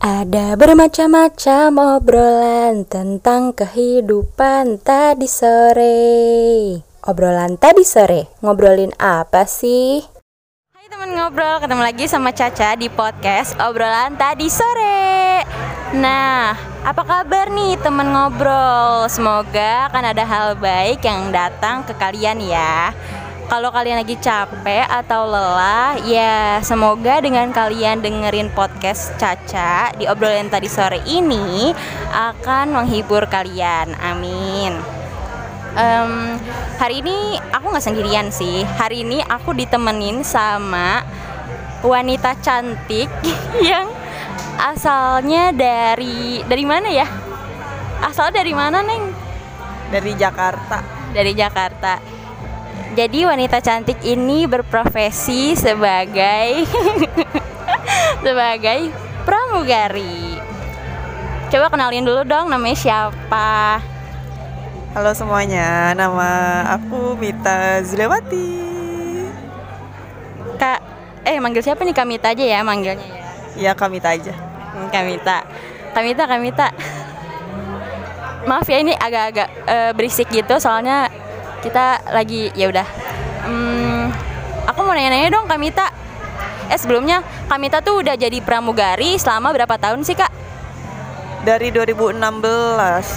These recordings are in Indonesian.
Ada bermacam-macam obrolan tentang kehidupan tadi sore. Obrolan tadi sore, ngobrolin apa sih? Hai teman ngobrol, ketemu lagi sama Caca di podcast obrolan tadi sore. Nah, apa kabar nih teman ngobrol? Semoga akan ada hal baik yang datang ke kalian ya. Kalau kalian lagi capek atau lelah, ya semoga dengan kalian dengerin podcast Caca di obrolan tadi sore ini akan menghibur kalian. Amin. Em, hari ini aku nggak sendirian sih. Hari ini aku ditemenin sama wanita cantik yang asalnya dari dari mana ya? Asal dari mana neng? dari Jakarta. Dari Jakarta. Jadi wanita cantik ini berprofesi sebagai sebagai pramugari. Coba kenalin dulu dong namanya siapa? Halo semuanya, nama aku Mita Zulewati. Kak, eh manggil siapa nih Kamita aja ya manggilnya ya. Ya Kamita aja. Hmm, Kamita. Kamita, Kamita. Maaf ya ini agak-agak eh, berisik gitu soalnya kita lagi ya udah. Hmm, aku mau nanya-nanya dong Kamita. Eh sebelumnya Kamita tuh udah jadi pramugari selama berapa tahun sih Kak? Dari 2016,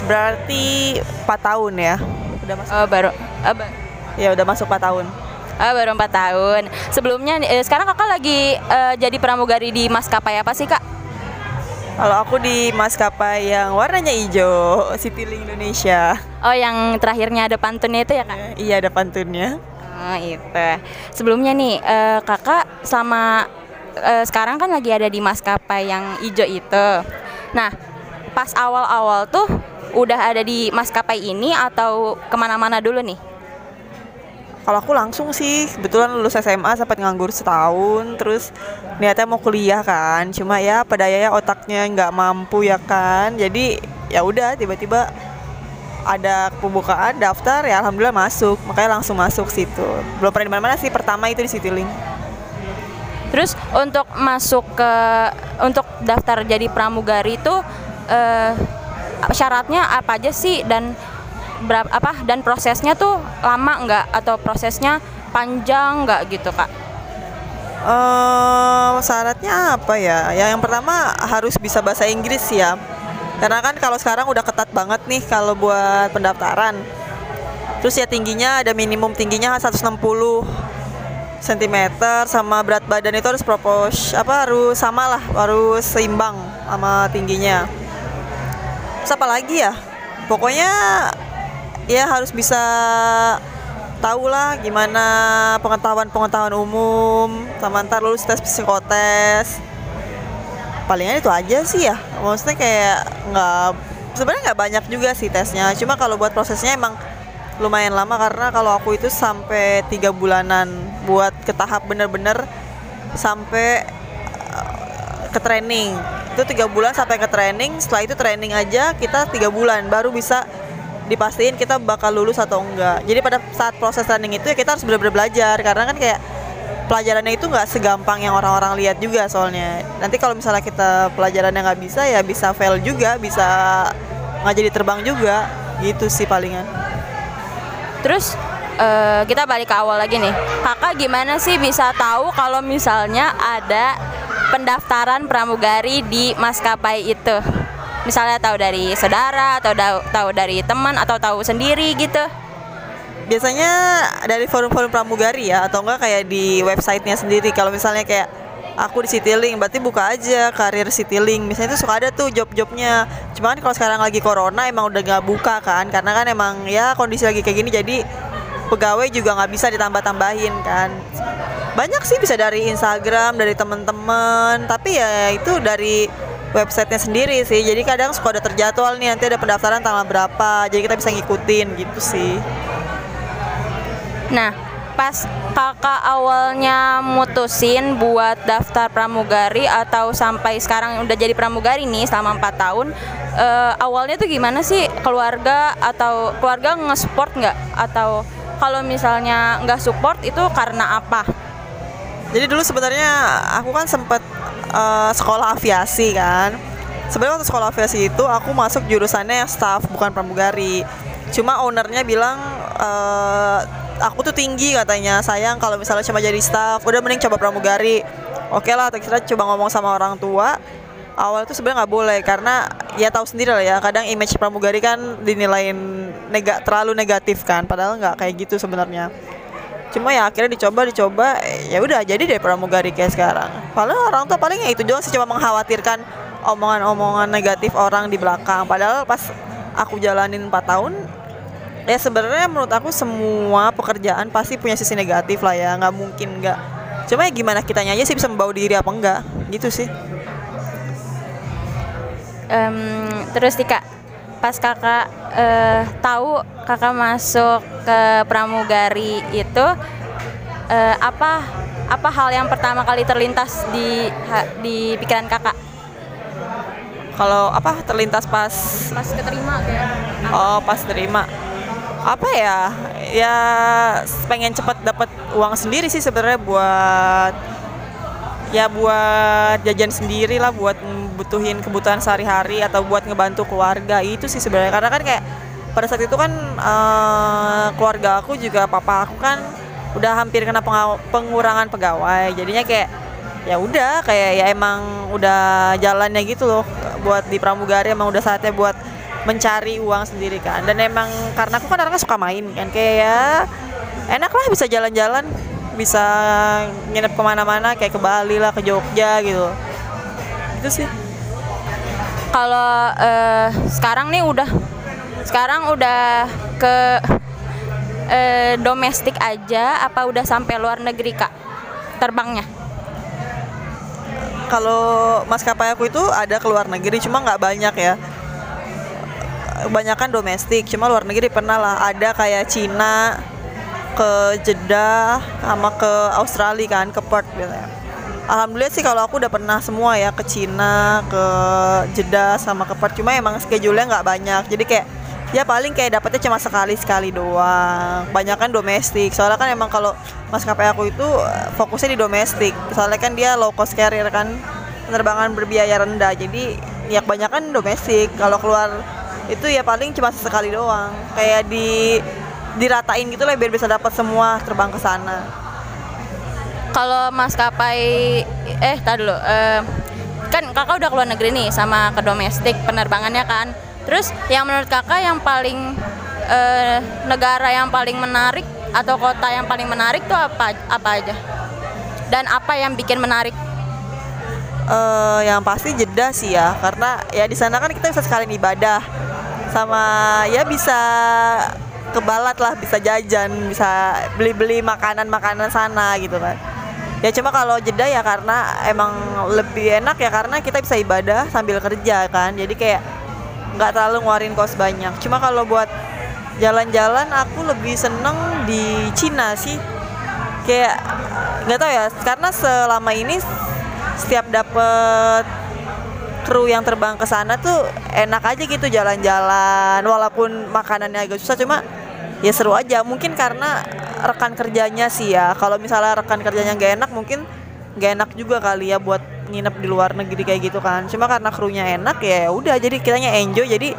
berarti 4 tahun ya. Udah masuk. Oh, baru oh, ba- Ya udah masuk 4 tahun. oh, baru 4 tahun. Sebelumnya eh, sekarang Kakak lagi eh, jadi pramugari di maskapai apa sih Kak? Kalau aku di maskapai yang warnanya hijau, Citylink Indonesia. Oh, yang terakhirnya ada pantunnya itu ya Kak? Iya ada pantunnya. Oh itu. Sebelumnya nih eh, kakak selama eh, sekarang kan lagi ada di maskapai yang hijau itu. Nah pas awal-awal tuh udah ada di maskapai ini atau ke mana-mana dulu nih? Kalau aku langsung sih, kebetulan lulus SMA sempat nganggur setahun, terus niatnya mau kuliah kan, cuma ya pada ya otaknya nggak mampu ya kan, jadi ya udah tiba-tiba ada pembukaan daftar ya alhamdulillah masuk, makanya langsung masuk situ. Belum pernah di mana-mana sih, pertama itu di Citylink. Terus untuk masuk ke untuk daftar jadi pramugari itu eh, syaratnya apa aja sih dan berapa apa dan prosesnya tuh lama nggak atau prosesnya panjang nggak gitu kak? Eh, syaratnya apa ya? Ya yang pertama harus bisa bahasa Inggris ya. Karena kan kalau sekarang udah ketat banget nih kalau buat pendaftaran. Terus ya tingginya ada minimum tingginya 160 cm sama berat badan itu harus propos apa harus sama lah harus seimbang sama tingginya. Terus apa lagi ya? Pokoknya ya harus bisa tahu lah gimana pengetahuan-pengetahuan umum. Sama ntar lulus tes psikotes. Palingan itu aja sih ya. Maksudnya kayak nggak sebenarnya nggak banyak juga sih tesnya. Cuma kalau buat prosesnya emang lumayan lama karena kalau aku itu sampai tiga bulanan buat ke tahap bener-bener sampai eh, ke training. Itu tiga bulan sampai ke training setelah itu training aja kita tiga bulan baru bisa dipastiin kita bakal lulus atau enggak. Jadi pada saat proses training itu ya kita harus benar-benar belajar karena kan kayak pelajarannya itu nggak segampang yang orang-orang lihat juga soalnya. Nanti kalau misalnya kita pelajarannya nggak bisa ya bisa fail juga, bisa nggak jadi terbang juga. Gitu sih palingan. Terus eh, kita balik ke awal lagi nih. Kakak gimana sih bisa tahu kalau misalnya ada pendaftaran pramugari di maskapai itu? Misalnya tahu dari saudara atau tahu dari teman atau tahu sendiri gitu. Biasanya dari forum-forum pramugari ya atau enggak kayak di websitenya sendiri. Kalau misalnya kayak aku di Citylink berarti buka aja karir Citylink. Misalnya itu suka ada tuh job-jobnya. Cuman kalau sekarang lagi corona emang udah nggak buka kan karena kan emang ya kondisi lagi kayak gini jadi pegawai juga nggak bisa ditambah-tambahin kan. Banyak sih bisa dari Instagram, dari teman-teman, tapi ya itu dari websitenya sendiri sih. Jadi kadang suka ada terjadwal nih nanti ada pendaftaran tanggal berapa. Jadi kita bisa ngikutin gitu sih. Nah, pas kakak awalnya mutusin buat daftar pramugari atau sampai sekarang udah jadi pramugari nih selama 4 tahun, eh, awalnya tuh gimana sih keluarga atau keluarga nge-support nggak atau kalau misalnya nggak support itu karena apa? Jadi dulu sebenarnya aku kan sempet eh, sekolah aviasi kan. sebenarnya waktu sekolah aviasi itu aku masuk jurusannya staff bukan pramugari. Cuma ownernya bilang eh, aku tuh tinggi katanya sayang kalau misalnya cuma jadi staff. Udah mending coba pramugari. Oke lah kita coba ngomong sama orang tua. Awal itu sebenarnya nggak boleh karena ya tahu sendiri lah ya kadang image pramugari kan dinilai nega terlalu negatif kan. Padahal nggak kayak gitu sebenarnya cuma ya akhirnya dicoba dicoba eh, ya udah jadi deh pramugari kayak sekarang. Paling orang tuh paling ya itu doang sih cuma mengkhawatirkan omongan-omongan negatif orang di belakang. Padahal pas aku jalanin 4 tahun ya sebenarnya menurut aku semua pekerjaan pasti punya sisi negatif lah ya. Nggak mungkin nggak. Cuma ya gimana kitanya aja sih bisa membawa diri apa enggak. Gitu sih. Em, terus nih kak, pas kakak eh, tahu kakak masuk ke pramugari itu eh, apa apa hal yang pertama kali terlintas di ha- di pikiran kakak? Kalau apa terlintas pas pas keterima kayak oh pas terima. Apa ya? Ya pengen cepet dapat uang sendiri sih sebenarnya buat ya buat jajan sendiri lah buat butuhin kebutuhan sehari-hari atau buat ngebantu keluarga itu sih sebenarnya. Karena kan kayak pada saat itu kan eh, keluarga aku juga papa aku kan udah hampir kena pengurangan pegawai. Jadinya kayak ya udah kayak ya emang udah jalannya gitu loh buat di pramugari emang udah saatnya buat mencari uang sendiri kan. Dan emang karena aku kan orangnya suka main kan kayak ya enak lah bisa jalan-jalan bisa nginep ke mana-mana kayak ke Bali lah ke Jogja gitu. Itu sih kalau eh, sekarang nih udah sekarang udah ke eh, domestik aja apa udah sampai luar negeri kak terbangnya? Kalau maskapai aku itu ada ke luar negeri cuma nggak banyak ya. Kebanyakan domestik cuma luar negeri pernah lah. Ada kayak Cina ke Jeddah sama ke Australia kan ke Perth gitu ya Alhamdulillah sih kalau aku udah pernah semua ya ke Cina ke Jeddah sama ke Perth. Cuma emang schedule-nya nggak banyak. Jadi kayak ya paling kayak dapetnya cuma sekali sekali doang. Banyak kan domestik. Soalnya kan emang kalau maskapai aku itu eh, fokusnya di domestik. Soalnya kan dia low cost carrier kan penerbangan berbiaya rendah. Jadi ya kebanyakan domestik. Kalau keluar itu ya paling cuma sekali doang. Kayak di diratain gitu lah biar bisa dapat semua terbang ke sana kalau maskapai eh tadi dulu eh, kan kakak udah keluar negeri nih sama ke domestik penerbangannya kan. Terus yang menurut kakak yang paling eh, negara yang paling menarik atau kota yang paling menarik tuh apa apa aja? Dan apa yang bikin menarik? Eh yang pasti Jeddah sih ya karena ya di sana kan kita bisa sekalian ibadah. Sama ya bisa kebalat lah bisa jajan bisa beli-beli makanan-makanan sana gitu kan ya cuma kalau Jeddah ya karena emang lebih enak ya karena kita bisa ibadah sambil kerja kan. Jadi kayak nggak terlalu ngeluarin kos banyak. Cuma kalau buat jalan-jalan aku lebih seneng di Cina sih. Kayak nggak tahu ya karena selama ini setiap dapet kru yang terbang ke sana tuh enak aja gitu jalan-jalan walaupun makanannya agak susah. Cuma ya seru aja. Mungkin karena rekan kerjanya sih ya. Kalau misalnya rekan kerjanya nggak enak mungkin nggak enak juga kali ya buat nginep di luar negeri kayak gitu kan. Cuma karena krunya enak ya udah jadi kitanya enjoy. Jadi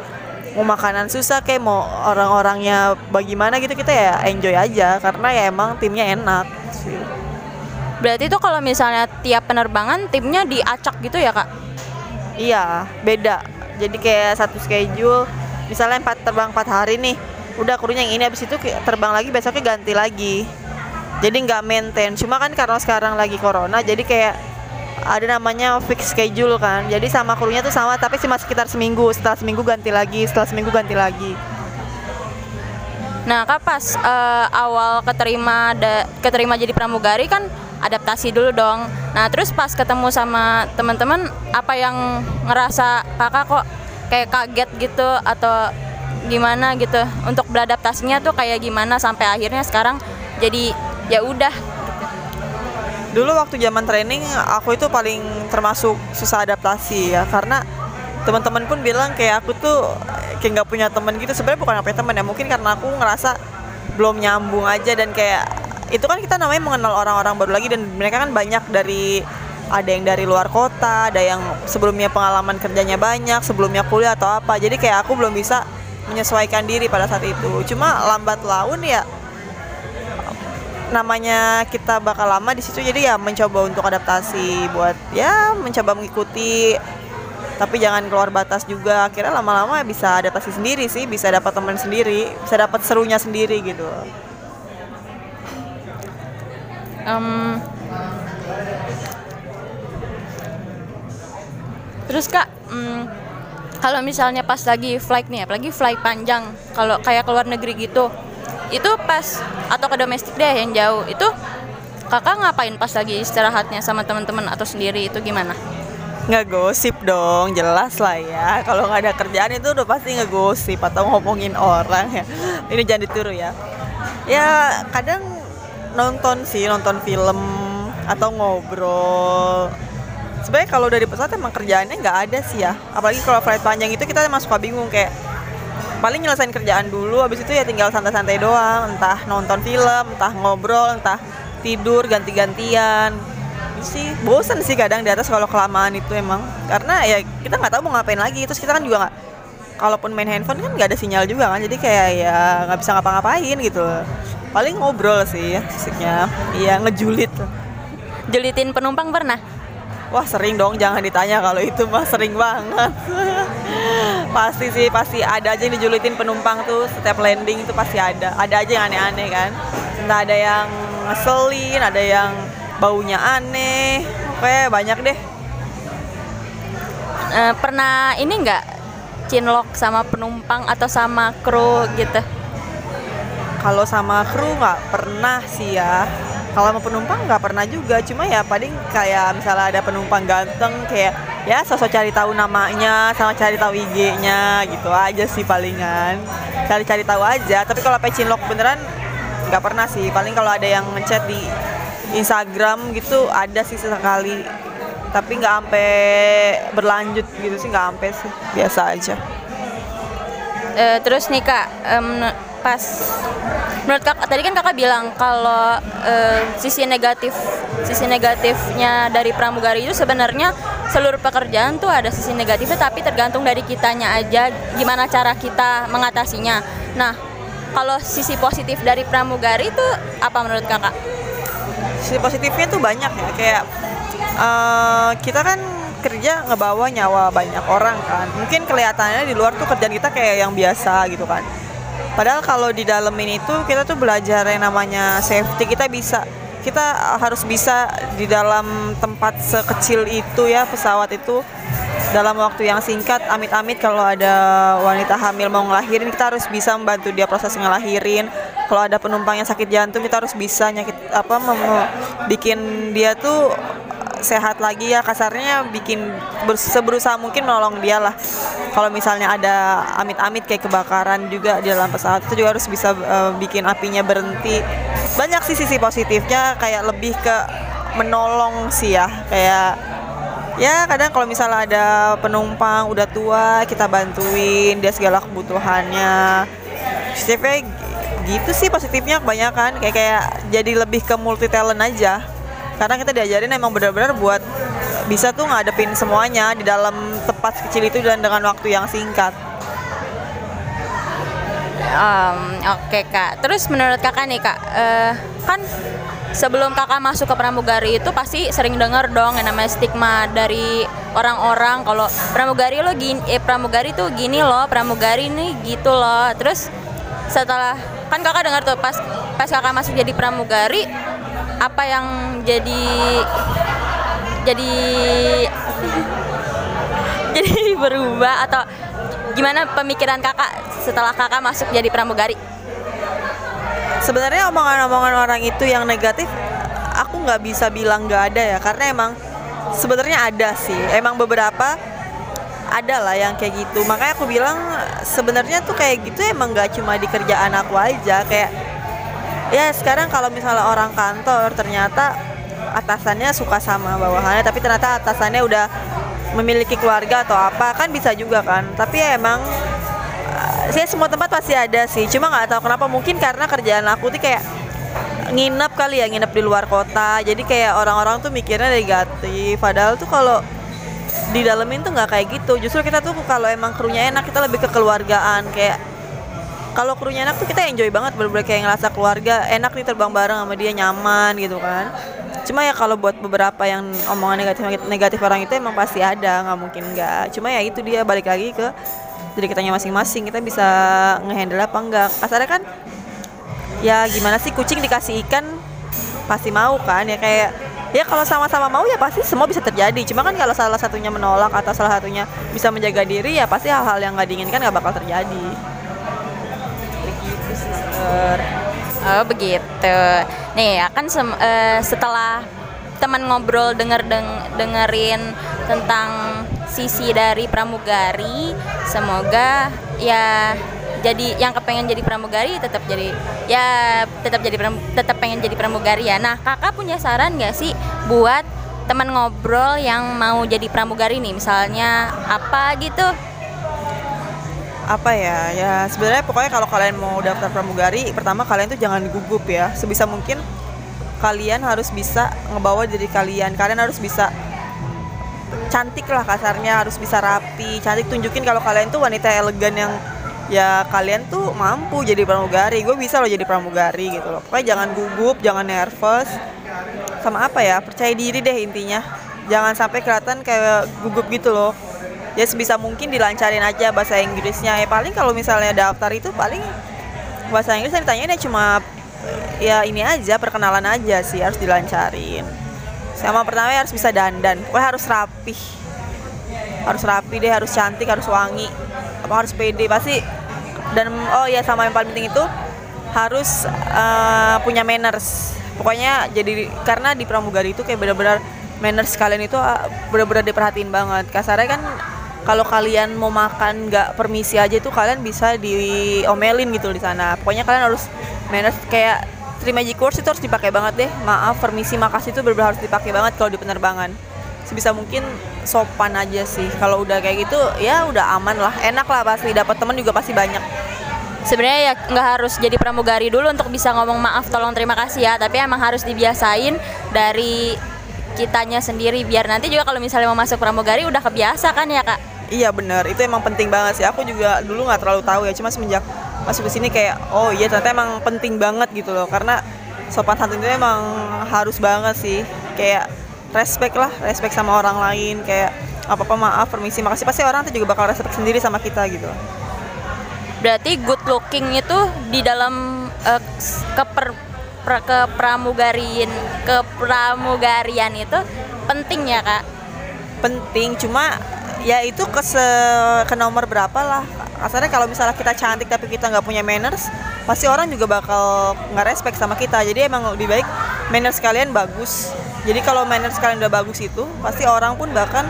mau makanan susah kayak mau orang-orangnya bagaimana gitu kita ya enjoy aja. Karena ya emang timnya enak. Sih. berarti tuh kalau misalnya tiap penerbangan timnya diacak gitu ya kak? Iya, beda. Jadi kayak satu schedule, misalnya empat terbang empat hari nih, udah krunya yang ini habis itu terbang lagi besoknya ganti lagi. Jadi nggak maintain. Cuma kan karena sekarang lagi corona, jadi kayak ada namanya fix schedule kan. Jadi sama krunya tuh sama, tapi cuma sekitar seminggu. Setelah seminggu ganti lagi, setelah seminggu ganti lagi. Nah, kak pas eh, awal keterima da- keterima jadi pramugari kan adaptasi dulu dong. Nah, terus pas ketemu sama teman-teman apa yang ngerasa kakak kok kayak kaget gitu atau gimana gitu. Untuk beradaptasinya tuh kayak gimana sampai akhirnya sekarang jadi ya udah. Dulu waktu zaman training aku itu paling termasuk susah adaptasi ya. Karena teman-teman pun bilang kayak aku tuh kayak nggak punya teman gitu. Sebenarnya bukan apa teman ya mungkin karena aku ngerasa belum nyambung aja dan kayak itu kan kita namanya mengenal orang-orang baru lagi dan mereka kan banyak dari ada yang dari luar kota ada yang sebelumnya pengalaman kerjanya banyak sebelumnya kuliah atau apa. Jadi kayak aku belum bisa menyesuaikan diri pada saat itu. Cuma lambat laun ya namanya kita bakal lama di situ jadi ya mencoba untuk adaptasi buat ya mencoba mengikuti. Tapi jangan keluar batas juga akhirnya lama-lama bisa adaptasi sendiri sih bisa dapat teman sendiri bisa dapat serunya sendiri gitu. Em, terus kak, mm, kalau misalnya pas lagi flight nih, apalagi flight panjang, kalau kayak ke luar negeri gitu, itu pas atau ke domestik deh yang jauh, itu kakak ngapain pas lagi istirahatnya sama teman-teman atau sendiri itu gimana? nggak gosip dong jelas lah ya. Kalau nggak ada kerjaan itu udah pasti ngegosip atau ngomongin orang ya. Ini jangan ditiru ya. Ya kadang nonton sih nonton film atau ngobrol sebenarnya kalau dari pesawat emang kerjaannya nggak ada sih ya. Apalagi kalau flight panjang itu kita emang suka bingung kayak paling nyelesain kerjaan dulu habis itu ya tinggal santai-santai doang. Entah nonton film entah ngobrol entah tidur ganti-gantian. Sih bosen sih kadang di atas kalau kelamaan itu emang. Karena ya kita nggak tahu mau ngapain lagi. Terus kita kan juga nggak kalaupun main handphone kan nggak ada sinyal juga kan. Jadi kayak ya nggak bisa ngapa-ngapain gitu. Paling ngobrol sih ya fisiknya. Iya ngejulit. Julitin penumpang pernah? Wah sering dong, jangan ditanya kalau itu mah sering banget. pasti sih, pasti ada aja yang dijulitin penumpang tuh setiap landing itu pasti ada. Ada aja yang aneh-aneh kan. Entah ada yang ngeselin, ada yang baunya aneh. Oke banyak deh. Eh, pernah ini nggak cinlok sama penumpang atau sama kru gitu? Kalau sama kru nggak pernah sih ya. Kalau sama penumpang nggak pernah juga. Cuma ya paling kayak misalnya ada penumpang ganteng kayak ya sosok cari tahu namanya sama cari tahu IG-nya gitu aja sih palingan. Cari-cari tahu aja. Tapi kalau sampai cinlok beneran nggak pernah sih. Paling kalau ada yang ngechat di Instagram gitu ada sih sesekali. Tapi nggak sampai berlanjut gitu sih nggak sampai sih. Biasa aja. Eh, terus nih kak, em, pas menurut kakak tadi kan kakak bilang kalau eh, sisi negatif sisi negatifnya dari pramugari itu sebenarnya seluruh pekerjaan tuh ada sisi negatifnya tapi tergantung dari kitanya aja gimana cara kita mengatasinya. Nah kalau sisi positif dari pramugari itu apa menurut kakak? sisi positifnya tuh banyak ya kayak eh, kita kan kerja ngebawa nyawa banyak orang kan mungkin kelihatannya di luar tuh kerjaan kita kayak yang biasa gitu kan padahal kalau di dalam ini tuh kita tuh belajar yang namanya safety. Kita bisa kita harus bisa di dalam tempat sekecil itu ya pesawat itu dalam waktu yang singkat amit-amit kalau ada wanita hamil mau ngelahirin kita harus bisa membantu dia proses ngelahirin. Kalau ada penumpang yang sakit jantung kita harus bisa nyakit apa mem- bikin dia tuh sehat lagi ya kasarnya bikin ber- seberusaha mungkin menolong dia lah. Kalau misalnya ada amit-amit kayak kebakaran juga di dalam pesawat itu juga harus bisa eh, bikin apinya berhenti. Banyak sih sisi positifnya kayak lebih ke menolong sih ya kayak ya kadang kalau misalnya ada penumpang udah tua kita bantuin dia segala kebutuhannya. Positifnya gitu sih positifnya kebanyakan. Kayak kayak jadi lebih ke multi talent aja karena kita diajarin emang benar-benar buat bisa tuh ngadepin semuanya di dalam tempat kecil itu dan dengan waktu yang singkat Em, Oke kak, terus menurut kakak nih kak, eh, kan sebelum kakak masuk ke pramugari itu pasti sering dengar dong yang namanya stigma dari orang-orang kalau pramugari lo gini, eh pramugari tuh gini loh, pramugari nih gitu loh. Terus setelah kan kakak dengar tuh pas pas kakak masuk jadi pramugari, apa yang jadi jadi jadi berubah atau gimana pemikiran kakak setelah kakak masuk jadi pramugari? sebenarnya omongan-omongan orang itu yang negatif aku nggak bisa bilang nggak ada ya karena emang sebenarnya ada sih. Emang beberapa ada lah yang kayak gitu. Makanya aku bilang sebenarnya tuh kayak gitu emang nggak cuma di kerjaan aku aja. Kayak ya sekarang kalau misalnya orang kantor ternyata atasannya suka sama bawahannya tapi ternyata atasannya udah memiliki keluarga atau apa kan bisa juga kan. Tapi ya emang saya semua tempat pasti ada sih. Cuma nggak tahu kenapa mungkin karena kerjaan aku tuh kayak nginep kali ya nginep di luar kota. Jadi kayak orang-orang tuh mikirnya negatif. Padahal tuh kalau di dalemin tuh nggak kayak gitu. Justru kita tuh kalau emang krunya enak kita lebih ke keluargaan. Kayak kalau krunya enak tuh kita enjoy banget bener-bener kayak ngerasa keluarga enak nih terbang bareng sama dia nyaman gitu kan. Cuma ya kalau buat beberapa yang omongan negatif negatif orang itu emang pasti ada nggak mungkin nggak. Cuma ya itu dia balik lagi ke jadi kitanya masing-masing kita bisa ngehandle apa enggak kasarnya kan ya gimana sih kucing dikasih ikan pasti mau kan ya kayak ya kalau sama-sama mau ya pasti semua bisa terjadi. Cuma kan kalau salah satunya menolak atau salah satunya bisa menjaga diri ya pasti hal-hal yang nggak diinginkan nggak bakal terjadi sister Oh begitu. Nih ya kan sem- eh, setelah teman ngobrol denger deng- dengerin tentang sisi dari pramugari, semoga ya jadi yang kepengen jadi pramugari tetap jadi ya tetap jadi tetap pengen jadi pramugari ya. Nah kakak punya saran nggak sih buat teman ngobrol yang mau jadi pramugari nih misalnya apa gitu? Apa ya ya sebenarnya pokoknya kalau kalian mau daftar pramugari pertama kalian tuh jangan gugup ya. Sebisa mungkin kalian harus bisa ngebawa diri kalian. Kalian harus bisa cantik lah kasarnya harus bisa rapi cantik. Tunjukin kalau kalian tuh wanita elegan yang ya kalian tuh mampu jadi pramugari. Gue bisa loh jadi pramugari gitu loh. Pokoknya jangan gugup jangan nervous. Sama apa ya percaya diri deh intinya. Jangan sampai kelihatan kayak gugup gitu loh ya sebisa mungkin dilancarin aja bahasa Inggrisnya. Ya paling kalau misalnya daftar itu paling bahasa Inggris yang ditanyain ya cuma ya ini aja perkenalan aja sih harus dilancarin. Sama pertama ya harus bisa dandan. Pokoknya harus rapih. Harus rapi deh harus cantik harus wangi. Apa harus pede. Pasti dan oh ya sama yang paling penting itu harus eh, punya manners. Pokoknya jadi karena di pramugari itu kayak benar-benar manners kalian itu ah, benar-benar diperhatiin banget. Kasarnya kan kalau kalian mau makan nggak permisi aja itu kalian bisa diomelin gitu di sana. Pokoknya kalian harus manners kayak magic words itu harus dipakai banget deh. Maaf permisi makasih itu benar-benar harus dipakai banget kalau di penerbangan. Sebisa mungkin sopan aja sih. Kalau udah kayak gitu ya udah aman lah. Enak lah pasti dapat teman juga pasti banyak. Sebenarnya ya nggak harus jadi pramugari dulu untuk bisa ngomong maaf tolong terima kasih ya. Tapi emang harus dibiasain dari kitanya sendiri. Biar nanti juga kalau misalnya mau masuk pramugari udah kebiasa kan ya kak Iya bener, itu emang penting banget sih. Aku juga dulu nggak terlalu tahu ya, cuma semenjak masuk ke sini kayak, oh iya ternyata emang penting banget gitu loh. Karena sopan santun itu emang harus banget sih. Kayak respect lah, respect sama orang lain. Kayak apa apa maaf, permisi, makasih. Pasti orang tuh juga bakal respect sendiri sama kita gitu. berarti good looking itu di dalam eh, keper pra- kepramugarian kepramugarian itu penting ya kak Penting, cuma ya itu ke se- ke nomor berapa lah. Kasarnya kalau misalnya kita cantik tapi kita nggak punya manners, pasti orang juga bakal nggak respect sama kita. Jadi emang lebih baik manners kalian bagus. Jadi kalau manners kalian udah bagus itu, pasti orang pun bahkan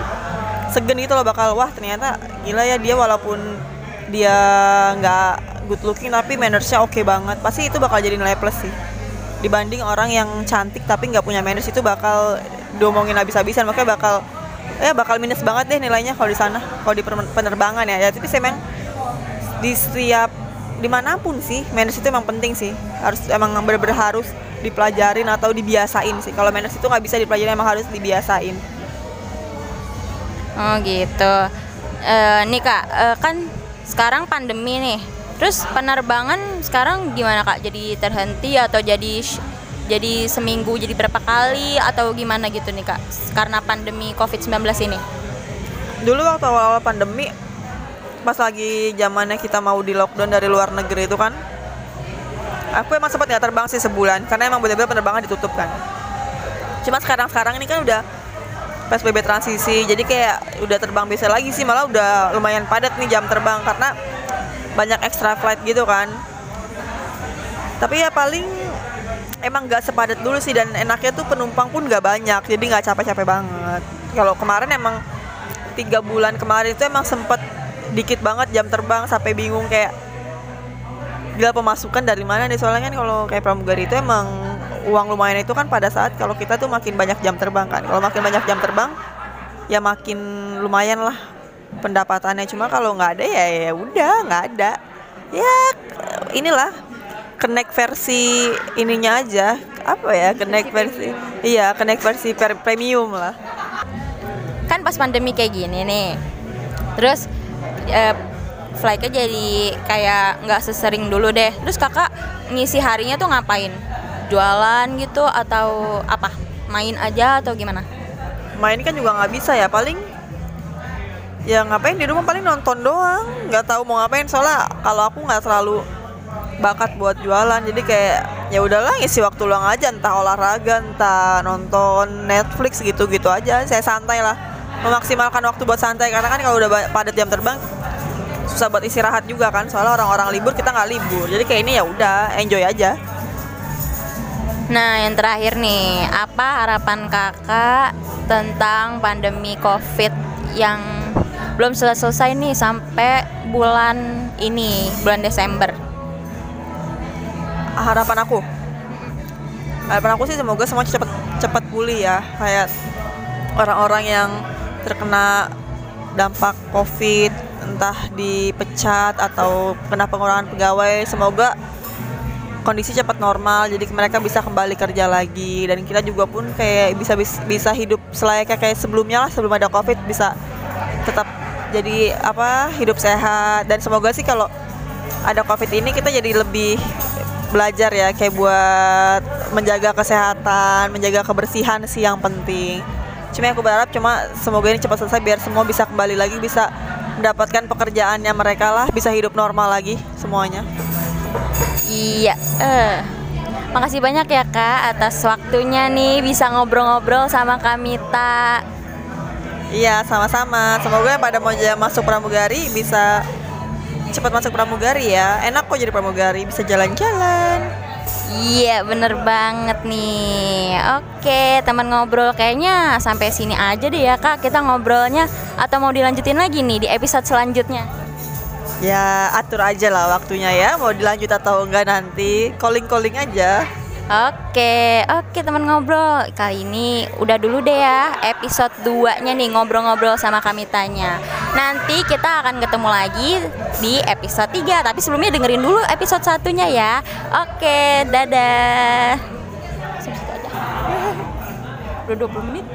segen gitu loh bakal wah ternyata gila ya dia walaupun dia nggak good looking tapi mannersnya oke banget. Pasti itu bakal jadi nilai plus sih. Dibanding orang yang cantik tapi nggak punya manners itu bakal diomongin habis-habisan makanya bakal ya bakal minus banget deh nilainya kalau di sana kalau di penerbangan ya. Ya tapi sih emang di setiap di mana pun sih manners itu emang penting sih. Harus emang bener-bener harus dipelajarin atau dibiasain sih. Kalau manners itu nggak bisa dipelajarin emang harus dibiasain. Oh gitu. Eh, nih kak eh, kan sekarang pandemi nih. Terus penerbangan sekarang gimana kak? Jadi terhenti atau jadi jadi seminggu jadi berapa kali atau gimana gitu nih kak? Karena pandemi covid 19 ini. Dulu waktu awal-awal pandemi pas lagi zamannya kita mau di lockdown dari luar negeri itu kan aku emang sempat nggak terbang sih sebulan karena emang benar-benar penerbangan ditutup kan. Cuma sekarang-sekarang ini kan udah PSBB transisi jadi kayak udah terbang biasa lagi sih malah udah lumayan padat nih jam terbang karena banyak extra flight gitu kan. Tapi ya paling emang nggak sepadat dulu sih dan enaknya tuh penumpang pun nggak banyak jadi nggak capek-capek banget. Kalau kemarin emang tiga bulan kemarin itu emang sempet dikit banget jam terbang sampai bingung kayak gila pemasukan dari mana nih? Soalnya kan kalau kayak pramugari itu emang uang lumayan itu kan pada saat kalau kita tuh makin banyak jam terbang kan. Kalau makin banyak jam terbang ya makin lumayan lah pendapatannya. Cuma kalau nggak ada ya ya udah nggak ada. Ya inilah connect versi ininya aja. Apa ya connect versi? Iya connect versi per- premium lah. Kan pas pandemi kayak gini nih. Terus eh, flightnya jadi kayak nggak sesering dulu deh. Terus kakak ngisi harinya tuh ngapain? Jualan gitu atau apa? Main aja atau gimana? Main kan juga nggak bisa ya paling ya ngapain di rumah paling nonton doang. Nggak tahu mau ngapain soalnya kalau aku nggak terlalu bakat buat jualan. Jadi kayak ya udahlah ngisi waktu luang aja entah olahraga entah nonton Netflix gitu gitu aja. Saya santai lah. Memaksimalkan waktu buat santai. Karena kan kalau udah padat jam terbang susah buat istirahat juga kan. Soalnya orang-orang libur kita nggak libur. Jadi kayak ini ya udah enjoy aja. Nah, yang terakhir nih, apa harapan kakak tentang pandemi COVID yang belum selesai nih sampai bulan ini, bulan Desember? Harapan aku. Harapan aku sih semoga semua cepat cepat pulih ya. Kayak orang-orang yang terkena dampak covid entah dipecat atau kena pengurangan pegawai semoga kondisi cepat normal jadi mereka bisa kembali kerja lagi. Dan kita juga pun kayak bisa bis- bisa hidup selayaknya kayak sebelumnya lah sebelum ada covid bisa tetap jadi apa hidup sehat. Dan semoga sih kalau ada covid ini kita jadi lebih belajar ya kayak buat menjaga kesehatan menjaga kebersihan sih yang penting cuma aku berharap cuma semoga ini cepat selesai biar semua bisa kembali lagi bisa mendapatkan pekerjaannya mereka lah bisa hidup normal lagi semuanya Iya, eh. Makasih banyak ya kak atas waktunya nih bisa ngobrol-ngobrol sama Kamita. iya sama-sama semoga pada mau masuk pramugari bisa cepat masuk pramugari ya. Enak kok jadi pramugari bisa jalan-jalan. Iya bener banget nih. Oke teman ngobrol kayaknya sampai sini aja deh ya kak. Kita ngobrolnya atau mau dilanjutin lagi nih di episode selanjutnya? Ya atur aja lah waktunya ya mau dilanjut atau enggak nanti. Calling-calling aja Oke, oke teman ngobrol. Kali ini udah dulu deh ya episode 2 nya nih ngobrol-ngobrol sama Kamitanya Nanti kita akan ketemu lagi di episode 3 Tapi sebelumnya dengerin dulu episode satunya ya. Oke, dadah. Udah 20 menit